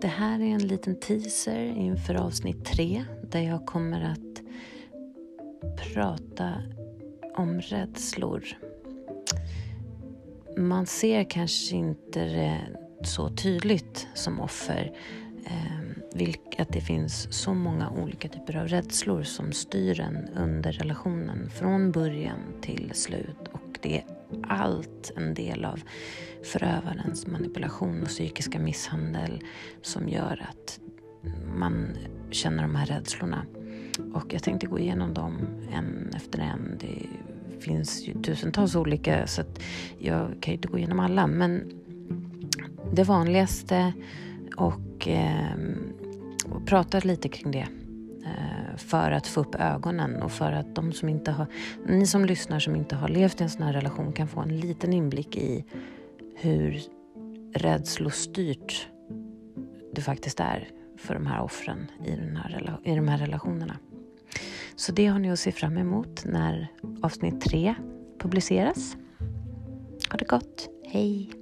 det här är en liten teaser inför avsnitt tre där jag kommer att prata om rädslor. Man ser kanske inte det så tydligt som offer ehm, att det finns så många olika typer av rädslor som styr en under relationen från början till slut och det är allt en del av förövarens manipulation och psykiska misshandel som gör att man känner de här rädslorna. Och jag tänkte gå igenom dem en efter en. Det finns ju tusentals olika så att jag kan ju inte gå igenom alla. Men det vanligaste och, eh, och prata lite kring det eh, för att få upp ögonen och för att de som inte har, ni som lyssnar som inte har levt i en sån här relation kan få en liten inblick i hur rädslostyrt det faktiskt är för de här offren i, den här, i de här relationerna. Så det har ni att se fram emot när avsnitt tre publiceras. Ha det gott. Hej!